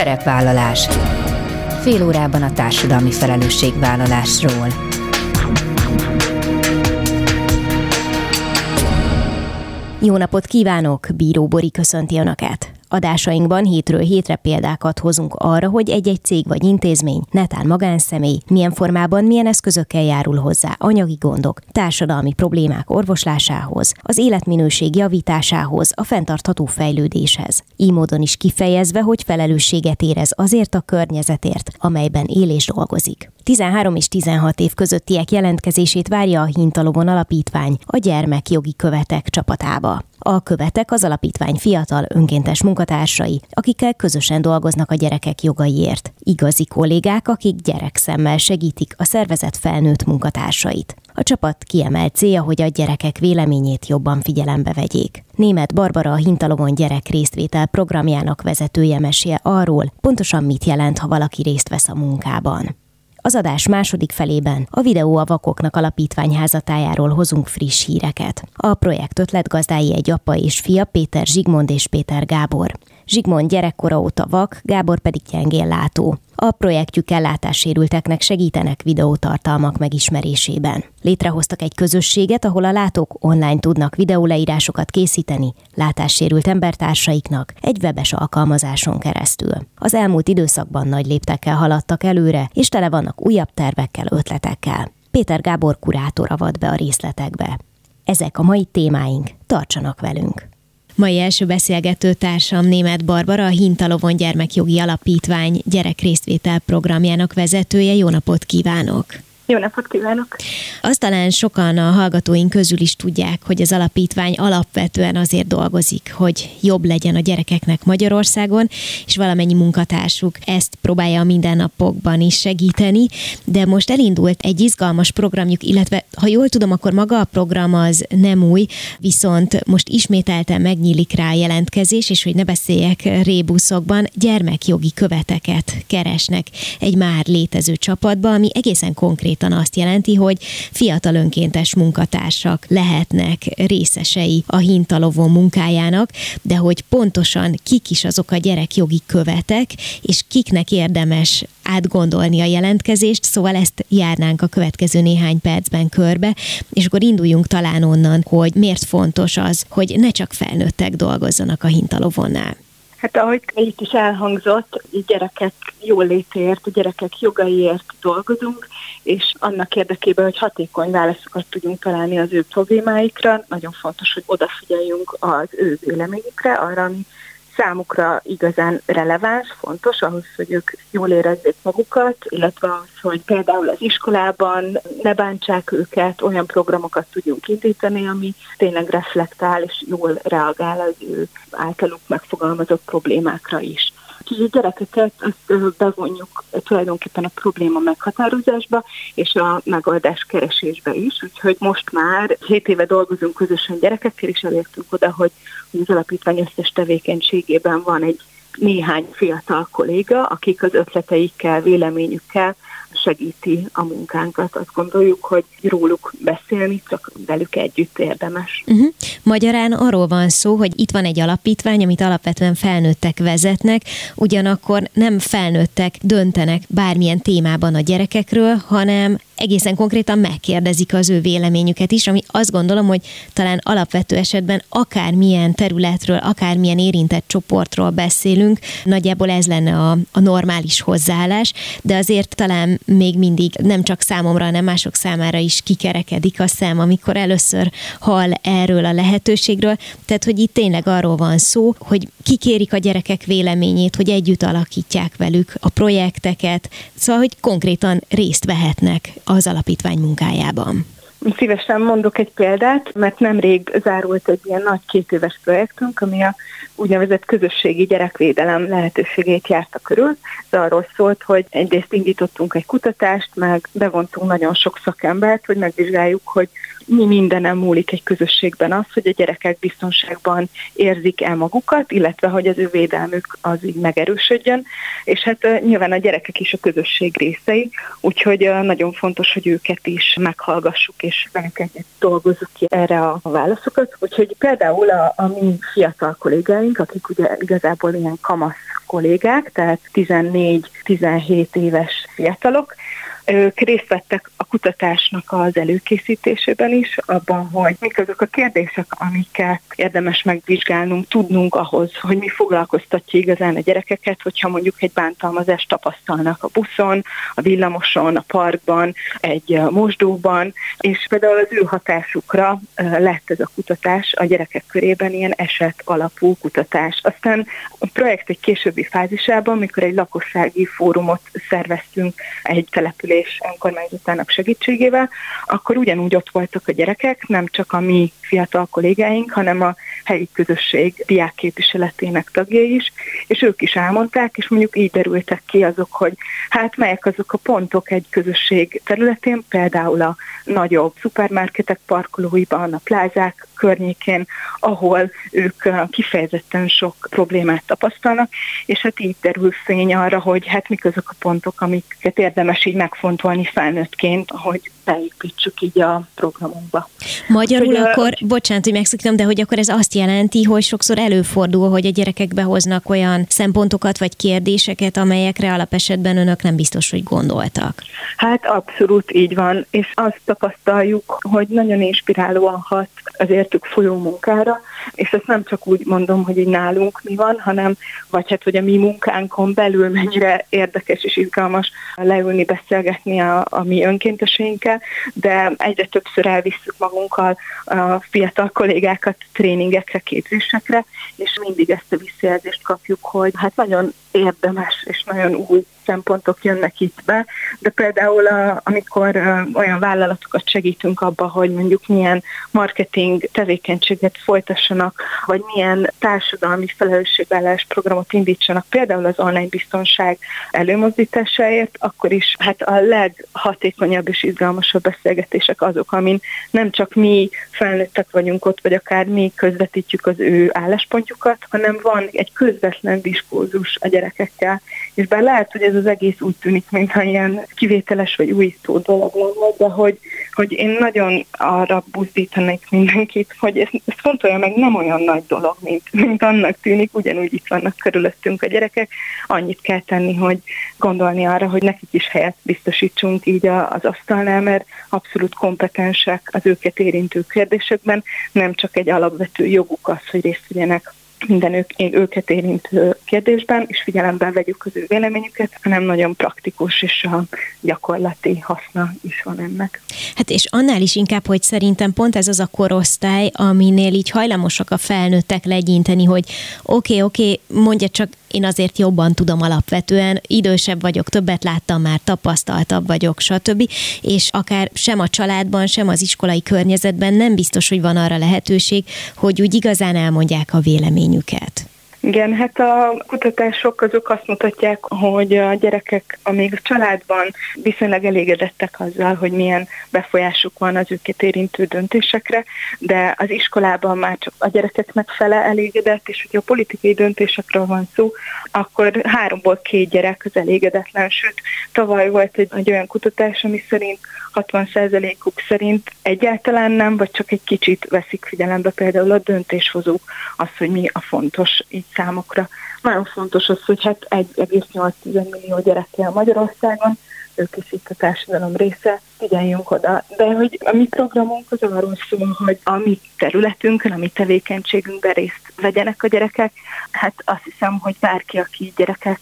Szerepvállalás. Fél órában a társadalmi felelősségvállalásról. Jó napot kívánok! Bíró Bori köszönti Önöket! Adásainkban hétről hétre példákat hozunk arra, hogy egy-egy cég vagy intézmény, netán magánszemély, milyen formában, milyen eszközökkel járul hozzá anyagi gondok, társadalmi problémák orvoslásához, az életminőség javításához, a fenntartható fejlődéshez. Így módon is kifejezve, hogy felelősséget érez azért a környezetért, amelyben él és dolgozik. 13 és 16 év közöttiek jelentkezését várja a Hintalovon Alapítvány a gyermekjogi követek csapatába. A követek az alapítvány fiatal önkéntes munkatársai, akikkel közösen dolgoznak a gyerekek jogaiért. Igazi kollégák, akik gyerekszemmel segítik a szervezet felnőtt munkatársait. A csapat kiemelt célja, hogy a gyerekek véleményét jobban figyelembe vegyék. Német Barbara a Hintalovon gyerek résztvétel programjának vezetője mesél arról, pontosan mit jelent, ha valaki részt vesz a munkában. Az adás második felében a Videó a Vakoknak alapítvány házatájáról hozunk friss híreket. A projekt ötletgazdái egy apa és fia, Péter Zsigmond és Péter Gábor. Zsigmond gyerekkora óta vak, Gábor pedig gyengén látó. A projektjük ellátássérülteknek segítenek videótartalmak megismerésében. Létrehoztak egy közösséget, ahol a látók online tudnak videóleírásokat készíteni látássérült embertársaiknak egy webes alkalmazáson keresztül. Az elmúlt időszakban nagy léptekkel haladtak előre, és tele vannak újabb tervekkel, ötletekkel. Péter Gábor kurátor avat be a részletekbe. Ezek a mai témáink, tartsanak velünk! Mai első beszélgető társam német Barbara, a Hintalovon Gyermekjogi Alapítvány gyerekrésztvétel programjának vezetője. Jó napot kívánok! Jó napot kívánok! Azt talán sokan a hallgatóink közül is tudják, hogy az alapítvány alapvetően azért dolgozik, hogy jobb legyen a gyerekeknek Magyarországon, és valamennyi munkatársuk ezt próbálja a mindennapokban is segíteni, de most elindult egy izgalmas programjuk, illetve ha jól tudom, akkor maga a program az nem új, viszont most ismételten megnyílik rá a jelentkezés, és hogy ne beszéljek rébuszokban, gyermekjogi követeket keresnek egy már létező csapatba, ami egészen konkrét konkrétan azt jelenti, hogy fiatal önkéntes munkatársak lehetnek részesei a hintalovon munkájának, de hogy pontosan kik is azok a gyerekjogi követek, és kiknek érdemes átgondolni a jelentkezést, szóval ezt járnánk a következő néhány percben körbe, és akkor induljunk talán onnan, hogy miért fontos az, hogy ne csak felnőttek dolgozzanak a hintalovonnál. Hát ahogy itt is elhangzott, gyerekek jólétért, a gyerekek jogaiért dolgozunk, és annak érdekében, hogy hatékony válaszokat tudjunk találni az ő problémáikra, nagyon fontos, hogy odafigyeljünk az ő véleményükre, arra, ami számukra igazán releváns, fontos ahhoz, hogy ők jól érezzék magukat, illetve az, hogy például az iskolában ne bántsák őket, olyan programokat tudjunk indítani, ami tényleg reflektál és jól reagál az ő általuk megfogalmazott problémákra is így a gyerekeket azt bevonjuk tulajdonképpen a probléma meghatározásba és a megoldás keresésbe is, úgyhogy most már 7 éve dolgozunk közösen gyerekekkel, és elértünk oda, hogy az alapítvány összes tevékenységében van egy néhány fiatal kolléga, akik az ötleteikkel, véleményükkel segíti a munkánkat. Azt gondoljuk, hogy róluk beszélni csak velük együtt érdemes. Uh-huh. Magyarán arról van szó, hogy itt van egy alapítvány, amit alapvetően felnőttek vezetnek, ugyanakkor nem felnőttek döntenek bármilyen témában a gyerekekről, hanem egészen konkrétan megkérdezik az ő véleményüket is, ami azt gondolom, hogy talán alapvető esetben akármilyen területről, akármilyen érintett csoportról beszélünk, nagyjából ez lenne a, a normális hozzáállás, de azért talán még mindig nem csak számomra, hanem mások számára is kikerekedik a szem, amikor először hall erről a lehetőségről. Tehát, hogy itt tényleg arról van szó, hogy kikérik a gyerekek véleményét, hogy együtt alakítják velük a projekteket, szóval, hogy konkrétan részt vehetnek az alapítvány munkájában. Szívesen mondok egy példát, mert nemrég zárult egy ilyen nagy két projektünk, ami a úgynevezett közösségi gyerekvédelem lehetőségét járta körül. Ez arról szólt, hogy egyrészt indítottunk egy kutatást, meg bevontunk nagyon sok szakembert, hogy megvizsgáljuk, hogy mi mindenem múlik egy közösségben az, hogy a gyerekek biztonságban érzik el magukat, illetve hogy az ő védelmük az így megerősödjön, és hát nyilván a gyerekek is a közösség részei, úgyhogy nagyon fontos, hogy őket is meghallgassuk, és velük egyet dolgozzuk ki erre a válaszokat. Úgyhogy például a, a mi fiatal kollégáink, akik ugye igazából ilyen kamasz kollégák, tehát 14-17 éves fiatalok, ők részt vettek a kutatásnak az előkészítésében is, abban, hogy mik azok a kérdések, amiket érdemes megvizsgálnunk, tudnunk ahhoz, hogy mi foglalkoztatja igazán a gyerekeket, hogyha mondjuk egy bántalmazást tapasztalnak a buszon, a villamoson, a parkban, egy mosdóban, és például az ő hatásukra lett ez a kutatás a gyerekek körében ilyen eset alapú kutatás. Aztán a projekt egy későbbi fázisában, mikor egy lakossági fórumot szerveztünk egy település és önkormányzatának segítségével, akkor ugyanúgy ott voltak a gyerekek, nem csak a mi fiatal kollégáink, hanem a helyi közösség diákképviseletének tagjai is, és ők is elmondták, és mondjuk így derültek ki azok, hogy hát melyek azok a pontok egy közösség területén, például a nagyobb szupermarketek parkolóiban, a plázák környékén, ahol ők kifejezetten sok problémát tapasztalnak, és hát így derül fény arra, hogy hát mik azok a pontok, amiket érdemes így megfontolni felnőttként, hogy beépítsük így a programunkba. Magyarul hogy, akkor, a... bocsánat, hogy megszakítom, de hogy akkor ez azt jelenti, hogy sokszor előfordul, hogy a gyerekek behoznak olyan szempontokat vagy kérdéseket, amelyekre alapesetben önök nem biztos, hogy gondoltak. Hát abszolút így van, és azt tapasztaljuk, hogy nagyon inspirálóan hat az értük folyó munkára, és ezt nem csak úgy mondom, hogy így nálunk mi van, hanem vagy hát, hogy a mi munkánkon belül mennyire érdekes és izgalmas leülni, beszélgetni a, a mi önkénteseinkkel, de egyre többször elvisszük magunkkal a fiatal kollégákat tréningekre, képzésekre, és mindig ezt a visszajelzést kapjuk, hogy hát nagyon érdemes és nagyon új szempontok jönnek itt be, de például a, amikor olyan vállalatokat segítünk abba, hogy mondjuk milyen marketing tevékenységet folytassanak, vagy milyen társadalmi felelősségvállás programot indítsanak, például az online biztonság előmozdításáért, akkor is hát a leghatékonyabb és izgalmasabb beszélgetések azok, amin nem csak mi felnőttek vagyunk ott, vagy akár mi közvetítjük az ő álláspontjukat, hanem van egy közvetlen diskurzus a gyerekekkel. És bár lehet, hogy ez az egész úgy tűnik, mintha ilyen kivételes vagy újító dolog lenne, de hogy, hogy én nagyon arra buzdítanék mindenkit, hogy ezt, ezt fontolja meg nem olyan nagy dolog, mint, mint annak tűnik, ugyanúgy itt vannak körülöttünk a gyerekek. Annyit kell tenni, hogy gondolni arra, hogy nekik is helyet biztosítsunk így az asztalnál, mert abszolút kompetensek az őket érintő kérdésekben, nem csak egy alapvető joguk az, hogy részt vegyenek minden ők, őket érintő kérdésben, és figyelembe vegyük az ő véleményüket, hanem nagyon praktikus és a gyakorlati haszna is van ennek. Hát és annál is inkább, hogy szerintem pont ez az a korosztály, aminél így hajlamosak a felnőttek legyinteni, hogy oké, okay, oké, okay, mondja csak én azért jobban tudom alapvetően, idősebb vagyok, többet láttam már, tapasztaltabb vagyok, stb. És akár sem a családban, sem az iskolai környezetben nem biztos, hogy van arra lehetőség, hogy úgy igazán elmondják a véleményüket. Igen, hát a kutatások azok azt mutatják, hogy a gyerekek, amíg a családban viszonylag elégedettek azzal, hogy milyen befolyásuk van az őket érintő döntésekre, de az iskolában már csak a gyerekeknek fele elégedett, és hogyha politikai döntésekről van szó, akkor háromból két gyerek az elégedetlen, sőt, tavaly volt egy, egy olyan kutatás, ami szerint 60%-uk szerint egyáltalán nem, vagy csak egy kicsit veszik figyelembe például a döntéshozók az, hogy mi a fontos így számokra. Nagyon fontos az, hogy hát 1,8 millió gyerek él Magyarországon, ők is itt a társadalom része, figyeljünk oda. De hogy a mi programunk az arról szól, hogy a mi területünkön, a mi tevékenységünkben részt vegyenek a gyerekek. Hát azt hiszem, hogy bárki, aki gyerekek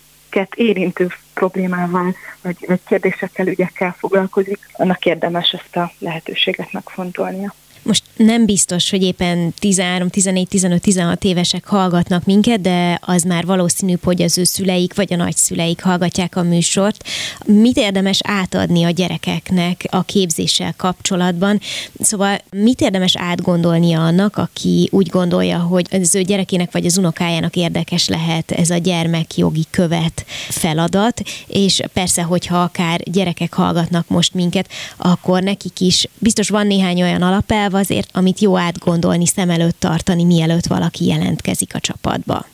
érintő problémával, vagy, vagy kérdésekkel, ügyekkel foglalkozik, annak érdemes ezt a lehetőséget megfontolnia. Most nem biztos, hogy éppen 13, 14, 15, 16 évesek hallgatnak minket, de az már valószínűbb, hogy az ő szüleik vagy a nagyszüleik hallgatják a műsort. Mit érdemes átadni a gyerekeknek a képzéssel kapcsolatban? Szóval mit érdemes átgondolnia annak, aki úgy gondolja, hogy az ő gyerekének vagy az unokájának érdekes lehet ez a gyermekjogi követ feladat, és persze, hogyha akár gyerekek hallgatnak most minket, akkor nekik is biztos van néhány olyan alapelv azért, amit jó átgondolni, szem előtt tartani, mielőtt valaki jelentkezik a csapatba.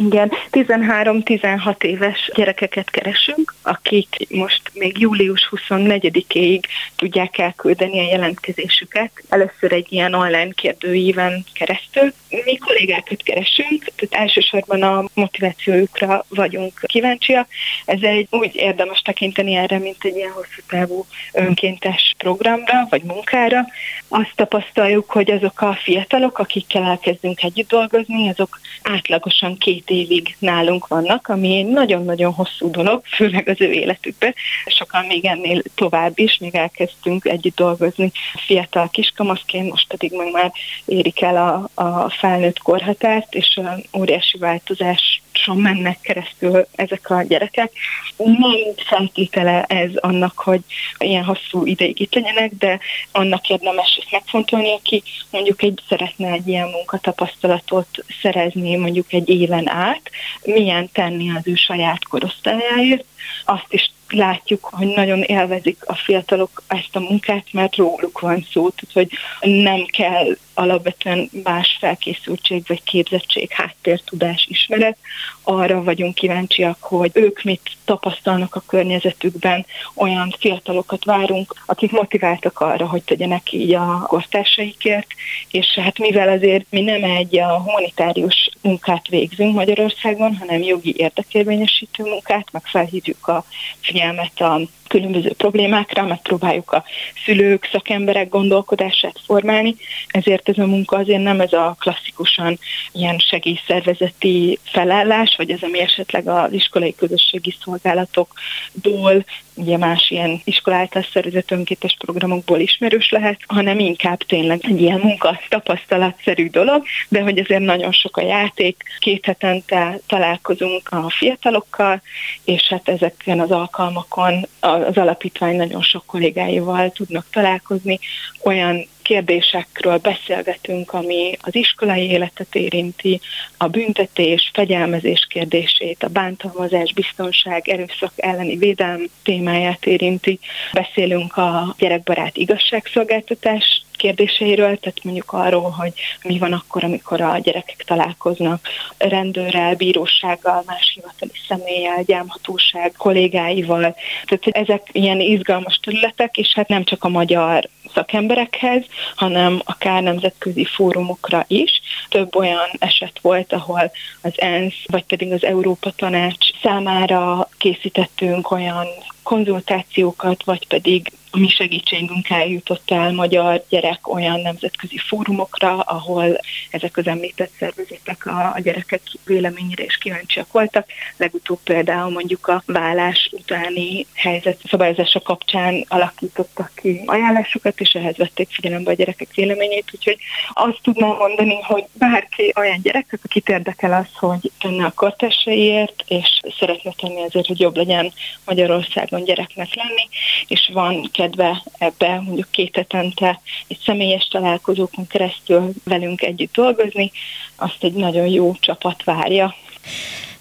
Igen, 13-16 éves gyerekeket keresünk, akik most még július 24-ig tudják elküldeni a jelentkezésüket. Először egy ilyen online kérdőíven keresztül. Mi kollégákat keresünk, tehát elsősorban a motivációjukra vagyunk kíváncsiak. Ez egy úgy érdemes tekinteni erre, mint egy ilyen hosszú távú önkéntes programra, vagy munkára. Azt tapasztaljuk, hogy azok a fiatalok, akikkel elkezdünk együtt dolgozni, azok átlagosan két évig nálunk vannak, ami egy nagyon-nagyon hosszú dolog, főleg az ő életükben. Sokan még ennél tovább is, még elkezdtünk együtt dolgozni fiatal kiskamaszként, most pedig meg már érik el a, a felnőtt korhatárt, és óriási változás mennek keresztül ezek a gyerekek. Nem feltétele ez annak, hogy ilyen hosszú ideig itt legyenek, de annak érdemes ezt megfontolni, aki mondjuk egy szeretne egy ilyen munkatapasztalatot szerezni mondjuk egy éven át, milyen tenni az ő saját korosztályáért, azt is látjuk, hogy nagyon élvezik a fiatalok ezt a munkát, mert róluk van szó, tehát hogy nem kell alapvetően más felkészültség vagy képzettség, háttértudás, ismeret. Arra vagyunk kíváncsiak, hogy ők mit tapasztalnak a környezetükben, olyan fiatalokat várunk, akik motiváltak arra, hogy tegyenek így a kortársaikért, és hát mivel azért mi nem egy a humanitárius munkát végzünk Magyarországon, hanem jogi érdekérvényesítő munkát, meg felhívjuk a figyelmet a különböző problémákra, megpróbáljuk a szülők, szakemberek gondolkodását formálni, ezért ez a munka azért nem ez a klasszikusan ilyen segélyszervezeti felállás, vagy ez, ami esetleg az iskolai közösségi szolgálatokból, ugye más ilyen iskoláltal szervezett önkétes programokból ismerős lehet, hanem inkább tényleg egy ilyen munka tapasztalatszerű dolog, de hogy azért nagyon sok a játék, két hetente találkozunk a fiatalokkal, és hát ezeken az alkalmakon az alapítvány nagyon sok kollégáival tudnak találkozni, olyan kérdésekről beszélgetünk, ami az iskolai életet érinti, a büntetés, fegyelmezés kérdését, a bántalmazás, biztonság, erőszak elleni védelem témáját érinti. Beszélünk a gyerekbarát igazságszolgáltatás kérdéseiről, tehát mondjuk arról, hogy mi van akkor, amikor a gyerekek találkoznak rendőrrel, bírósággal, más hivatali személlyel, gyámhatóság kollégáival. Tehát ezek ilyen izgalmas területek, és hát nem csak a magyar szakemberekhez, hanem akár nemzetközi fórumokra is. Több olyan eset volt, ahol az ENSZ, vagy pedig az Európa Tanács számára készítettünk olyan konzultációkat, vagy pedig a mi segítségünk eljutott el magyar gyerek olyan nemzetközi fórumokra, ahol ezek az említett szervezetek a, a gyerekek véleményére is kíváncsiak voltak. Legutóbb például mondjuk a vállás utáni helyzet szabályozása kapcsán alakítottak ki ajánlásokat, és ehhez vették figyelembe a gyerekek véleményét, úgyhogy azt tudnám mondani, hogy bárki olyan gyerek, akit érdekel az, hogy tenne a kortársaiért, és szeretne tenni azért, hogy jobb legyen Magyarországon gyereknek lenni, és van kedve ebbe mondjuk két hetente egy személyes találkozókon keresztül velünk együtt dolgozni, azt egy nagyon jó csapat várja.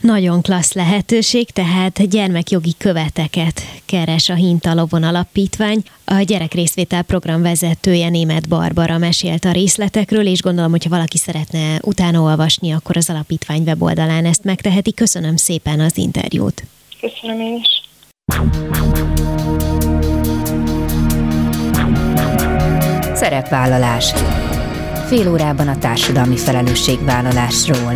Nagyon klassz lehetőség, tehát gyermekjogi követeket keres a Hintalovon Alapítvány. A gyerekrészvétel program vezetője német Barbara mesélt a részletekről, és gondolom, hogyha valaki szeretne utána olvasni, akkor az alapítvány weboldalán ezt megteheti. Köszönöm szépen az interjút. Köszönöm én is. Szerepvállalás. Fél órában a társadalmi felelősségvállalásról.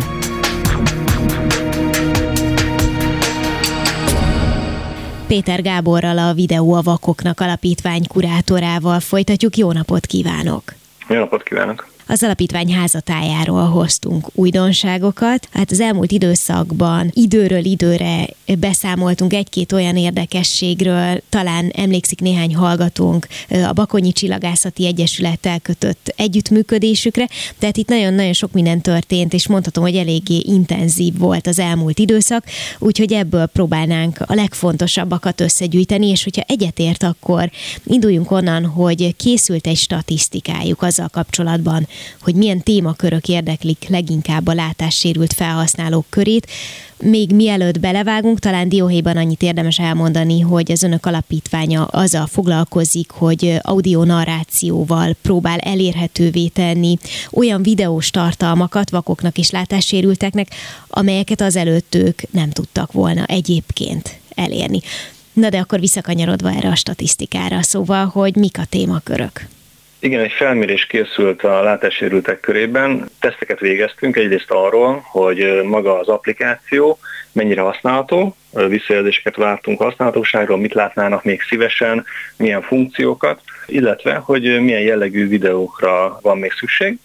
Péter Gáborral a Videó a Vakoknak alapítvány kurátorával folytatjuk. Jó napot kívánok! Jó napot kívánok! Az alapítvány házatájáról hoztunk újdonságokat. Hát az elmúlt időszakban időről időre beszámoltunk egy-két olyan érdekességről, talán emlékszik néhány hallgatónk a Bakonyi Csillagászati Egyesülettel kötött együttműködésükre, tehát itt nagyon-nagyon sok minden történt, és mondhatom, hogy eléggé intenzív volt az elmúlt időszak, úgyhogy ebből próbálnánk a legfontosabbakat összegyűjteni, és hogyha egyetért, akkor induljunk onnan, hogy készült egy statisztikájuk azzal kapcsolatban, hogy milyen témakörök érdeklik leginkább a látássérült felhasználók körét. Még mielőtt belevágunk, talán dióhéjban annyit érdemes elmondani, hogy az önök alapítványa azzal foglalkozik, hogy audio narrációval próbál elérhetővé tenni olyan videós tartalmakat vakoknak és látássérülteknek, amelyeket az előtt ők nem tudtak volna egyébként elérni. Na de akkor visszakanyarodva erre a statisztikára, szóval, hogy mik a témakörök? Igen, egy felmérés készült a látássérültek körében. Teszteket végeztünk egyrészt arról, hogy maga az applikáció mennyire használható, visszajelzéseket vártunk használhatóságról, mit látnának még szívesen, milyen funkciókat, illetve, hogy milyen jellegű videókra van még szükség.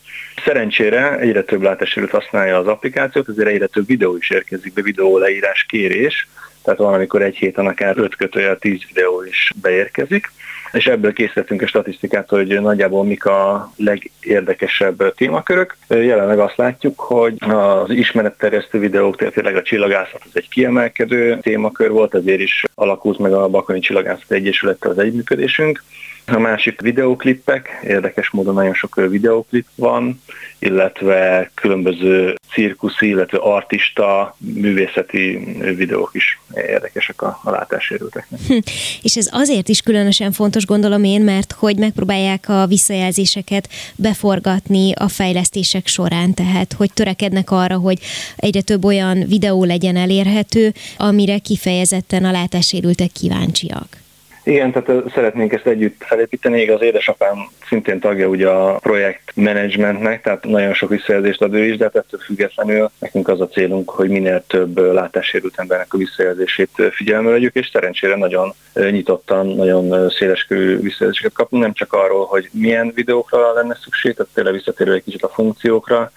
Szerencsére egyre több látássérült használja az applikációt, ezért egyre több videó is érkezik be, videó leírás kérés, tehát van, amikor egy héten akár 5 kötőjel 10 videó is beérkezik és ebből készítettünk egy statisztikát, hogy nagyjából mik a legérdekesebb témakörök. Jelenleg azt látjuk, hogy az ismeretterjesztő videók, tehát tényleg a csillagászat az egy kiemelkedő témakör volt, ezért is alakult meg a Bakoni Csillagászat Egyesülettel az együttműködésünk. A másik videóklippek, érdekes módon nagyon sok videóklip van, illetve különböző cirkuszi, illetve artista, művészeti videók is érdekesek a, a látássérülteknek. Hm. És ez azért is különösen fontos, gondolom én, mert hogy megpróbálják a visszajelzéseket beforgatni a fejlesztések során, tehát hogy törekednek arra, hogy egyre több olyan videó legyen elérhető, amire kifejezetten a látássérültek kíváncsiak. Igen, tehát szeretnénk ezt együtt felépíteni. Igaz, édesapám szintén tagja ugye a projekt menedzsmentnek, tehát nagyon sok visszajelzést ad ő is, de hát ettől függetlenül nekünk az a célunk, hogy minél több látássérült embernek a visszajelzését figyelme vegyük, és szerencsére nagyon nyitottan, nagyon széleskörű visszajelzéseket kapunk, nem csak arról, hogy milyen videókra lenne szükség, tehát tényleg visszatérő egy kicsit a funkciókra,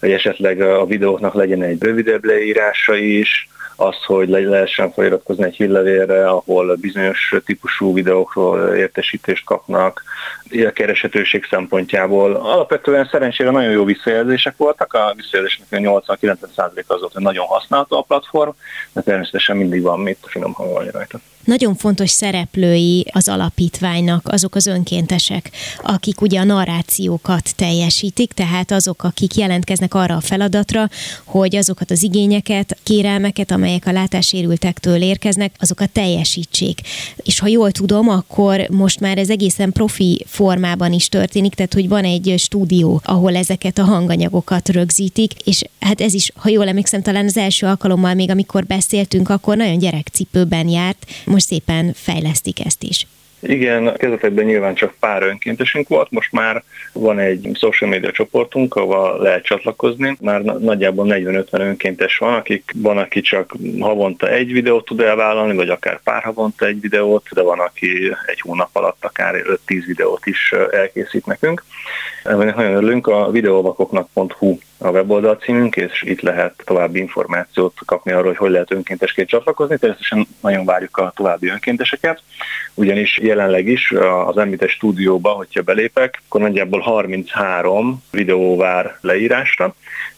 hogy esetleg a videóknak legyen egy rövidebb leírása is, az, hogy le lehessen feliratkozni egy hírlevélre, ahol bizonyos típusú videókról értesítést kapnak, a kereshetőség szempontjából. Alapvetően szerencsére nagyon jó visszajelzések voltak, a visszajelzésnek 80-90% az volt, hogy nagyon használható a platform, de természetesen mindig van mit finom hangolni rajta. Nagyon fontos szereplői az alapítványnak azok az önkéntesek, akik ugye a narrációkat teljesítik, tehát azok, akik jelentkeznek arra a feladatra, hogy azokat az igényeket, kérelmeket, amelyek a látássérültektől érkeznek, azokat teljesítsék. És ha jól tudom, akkor most már ez egészen profi formában is történik, tehát hogy van egy stúdió, ahol ezeket a hanganyagokat rögzítik, és hát ez is, ha jól emlékszem, talán az első alkalommal még, amikor beszéltünk, akkor nagyon gyerekcipőben járt, most szépen fejlesztik ezt is. Igen, a kezdetekben nyilván csak pár önkéntesünk volt, most már van egy social media csoportunk, ahol lehet csatlakozni. Már nagyjából 40-50 önkéntes van, akik van, aki csak havonta egy videót tud elvállalni, vagy akár pár havonta egy videót, de van, aki egy hónap alatt akár 5-10 videót is elkészít nekünk. Ennek nagyon örülünk, a videóvakoknak.hu a weboldal címünk, és itt lehet további információt kapni arról, hogy hogy lehet önkéntesként csatlakozni. Természetesen nagyon várjuk a további önkénteseket, ugyanis jelenleg is az említett stúdióba, hogyha belépek, akkor nagyjából 33 videó vár leírásra,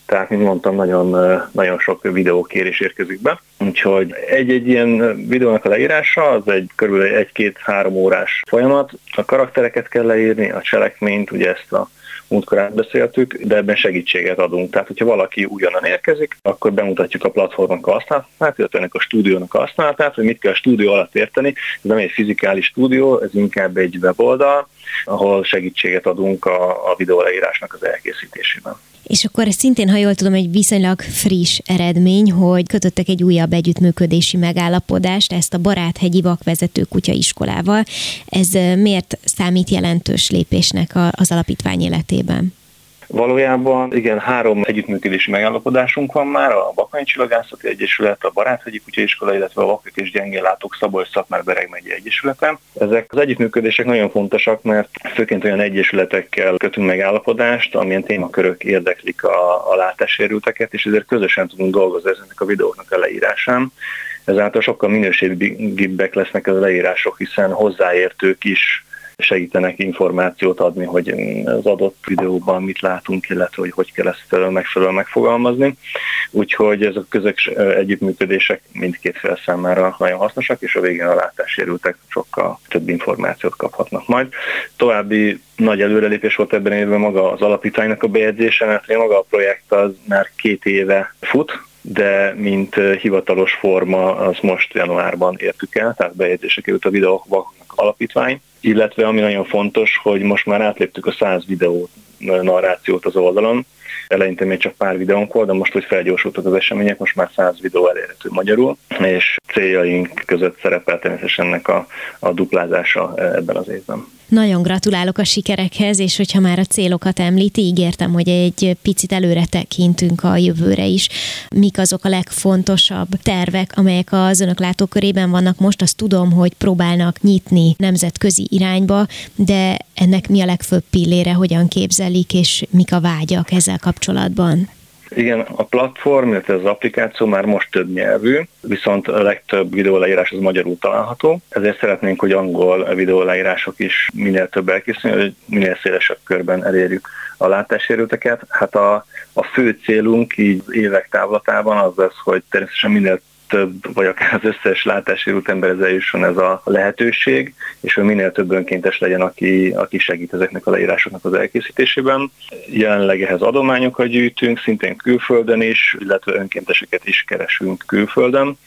tehát, mint mondtam, nagyon, nagyon sok videókérés érkezik be. Úgyhogy egy-egy ilyen videónak a leírása az egy kb. egy-két-három órás folyamat. A karaktereket kell leírni, a cselekményt, ugye ezt a múltkor átbeszéltük, de ebben segítséget adunk. Tehát, hogyha valaki újonnan érkezik, akkor bemutatjuk a platformnak a használatát, illetve ennek a stúdiónak a használatát, hogy mit kell a stúdió alatt érteni. Ez nem egy fizikális stúdió, ez inkább egy weboldal, ahol segítséget adunk a, a videó leírásnak az elkészítésében. És akkor szintén, ha jól tudom, egy viszonylag friss eredmény, hogy kötöttek egy újabb együttműködési megállapodást, ezt a Baráthegyi Vakvezető Kutyaiskolával. Ez miért számít jelentős lépésnek az alapítvány életében? Valójában igen, három együttműködési megállapodásunk van már, a Bakanyi Csillagászati Egyesület, a Baráthegyi Kutyaiskola, illetve a Vakok és Gyengéllátók Szabolcs Szatmár Bereg megye Egyesülete. Ezek az együttműködések nagyon fontosak, mert főként olyan egyesületekkel kötünk megállapodást, amilyen témakörök érdeklik a, a látássérülteket, és ezért közösen tudunk dolgozni ezeknek a videóknak a leírásán. Ezáltal sokkal minőségibbek lesznek az leírások, hiszen hozzáértők is segítenek információt adni, hogy az adott videóban mit látunk, illetve hogy hogy kell ezt megfelelően megfogalmazni. Úgyhogy ez a közös együttműködések mindkét fél számára nagyon hasznosak, és a végén a látássérültek sokkal több információt kaphatnak majd. További nagy előrelépés volt ebben évben maga az alapítványnak a bejegyzése, mert maga a projekt az már két éve fut, de mint hivatalos forma az most januárban értük el, tehát bejegyzése került a videóknak alapítvány, illetve ami nagyon fontos, hogy most már átléptük a 100 videó narrációt az oldalon, eleinte még csak pár videónk volt, de most, hogy felgyorsultak az események, most már 100 videó elérhető magyarul, és céljaink között szerepel természetesen ennek a, a duplázása ebben az évben. Nagyon gratulálok a sikerekhez, és hogyha már a célokat említi, ígértem, hogy egy picit előre tekintünk a jövőre is. Mik azok a legfontosabb tervek, amelyek az önök látókörében vannak most? Azt tudom, hogy próbálnak nyitni nemzetközi irányba, de ennek mi a legfőbb pillére, hogyan képzelik, és mik a vágyak ezzel kapcsolatban? Igen, a platform, illetve az applikáció már most több nyelvű, viszont a legtöbb videóleírás az magyarul található, ezért szeretnénk, hogy angol videóleírások is minél több elkészülni, hogy minél szélesebb körben elérjük a látássérülteket. Hát a, a fő célunk így évek távlatában az lesz, hogy természetesen minél több, vagy akár az összes látássérült emberhez jusson ez a lehetőség, és hogy minél több önkéntes legyen, aki, aki segít ezeknek a leírásoknak az elkészítésében. Jelenleg ehhez adományokat gyűjtünk, szintén külföldön is, illetve önkénteseket is keresünk külföldön,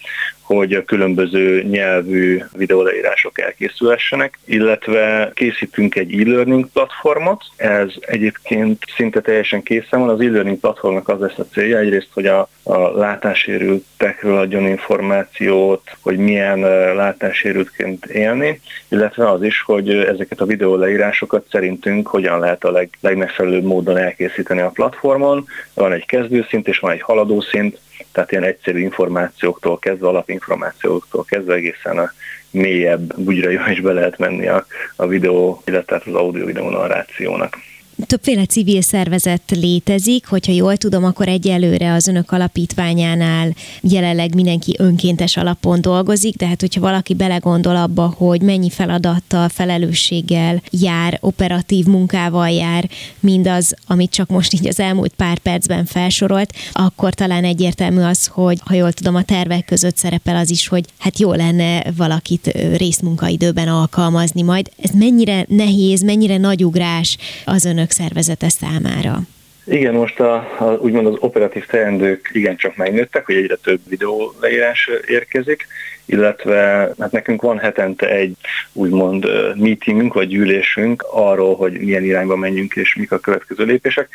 hogy a különböző nyelvű videóleírások elkészülhessenek, illetve készítünk egy e-learning platformot, ez egyébként szinte teljesen készen van, az e-learning platformnak az lesz a célja, egyrészt, hogy a, a látássérültekről adjon információt, hogy milyen látássérültként élni, illetve az is, hogy ezeket a videóleírásokat szerintünk hogyan lehet a leg, legmegfelelőbb módon elkészíteni a platformon. Van egy kezdőszint és van egy haladószint, tehát ilyen egyszerű információktól kezdve, alapinformációktól kezdve egészen a mélyebb bugyra is be lehet menni a, a videó, illetve az audio-videó narrációnak többféle civil szervezet létezik, hogyha jól tudom, akkor egyelőre az önök alapítványánál jelenleg mindenki önkéntes alapon dolgozik, de hát hogyha valaki belegondol abba, hogy mennyi feladattal, felelősséggel jár, operatív munkával jár, mindaz, amit csak most így az elmúlt pár percben felsorolt, akkor talán egyértelmű az, hogy ha jól tudom, a tervek között szerepel az is, hogy hát jó lenne valakit részmunkaidőben alkalmazni majd. Ez mennyire nehéz, mennyire nagy ugrás az önök önök szervezete számára? Igen, most a, a, úgymond az operatív teendők igencsak megnőttek, hogy egyre több videó leírás érkezik, illetve hát nekünk van hetente egy úgymond meetingünk vagy gyűlésünk arról, hogy milyen irányba menjünk és mik a következő lépések.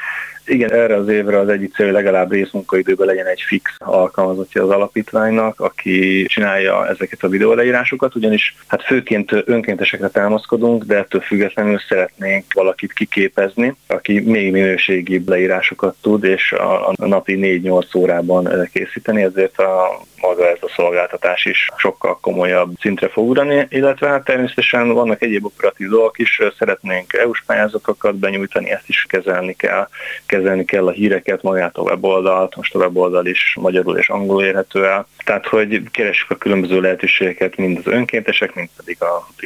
Igen, erre az évre az egyik cél, hogy legalább részmunkaidőben legyen egy fix alkalmazottja az alapítványnak, aki csinálja ezeket a videóleírásokat, ugyanis hát főként önkéntesekre támaszkodunk, de ettől függetlenül szeretnénk valakit kiképezni, aki még minőségibb leírásokat tud, és a, a napi 4-8 órában készíteni, ezért a maga ez a szolgáltatás is sokkal komolyabb szintre fog ugrani, illetve hát természetesen vannak egyéb operatív dolgok is, szeretnénk EU-s pályázatokat benyújtani, ezt is kezelni kell, kezelni kell a híreket, magát a weboldalt, most a weboldal is magyarul és angolul érhető el. Tehát, hogy keresjük a különböző lehetőségeket mind az önkéntesek, mind pedig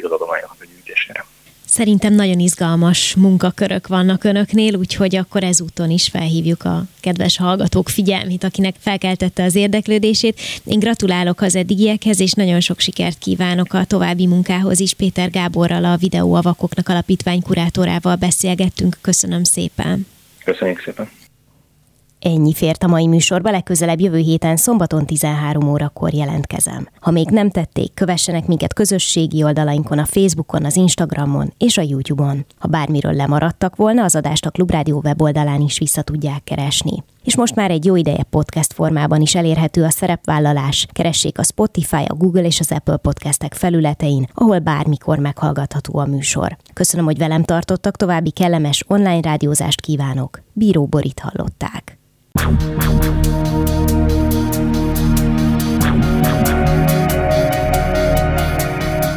az adományok gyűjtésére. Szerintem nagyon izgalmas munkakörök vannak önöknél, úgyhogy akkor ezúton is felhívjuk a kedves hallgatók figyelmét, akinek felkeltette az érdeklődését. Én gratulálok az eddigiekhez, és nagyon sok sikert kívánok a további munkához is. Péter Gáborral, a Videóavakoknak alapítvány kurátorával beszélgettünk. Köszönöm szépen. Köszönjük szépen. Ennyi fért a mai műsorba, legközelebb jövő héten szombaton 13 órakor jelentkezem. Ha még nem tették, kövessenek minket közösségi oldalainkon, a Facebookon, az Instagramon és a YouTube-on. Ha bármiről lemaradtak volna, az adást a Klubrádió weboldalán is vissza tudják keresni. és most már egy jó ideje podcast formában is elérhető a szerepvállalás. Keressék a Spotify, a Google és az Apple podcastek felületein, ahol bármikor meghallgatható a műsor. Köszönöm, hogy velem tartottak, további kellemes online rádiózást kívánok. Bíró Borit hallották.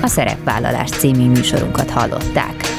A Szerepvállalás című műsorunkat hallották.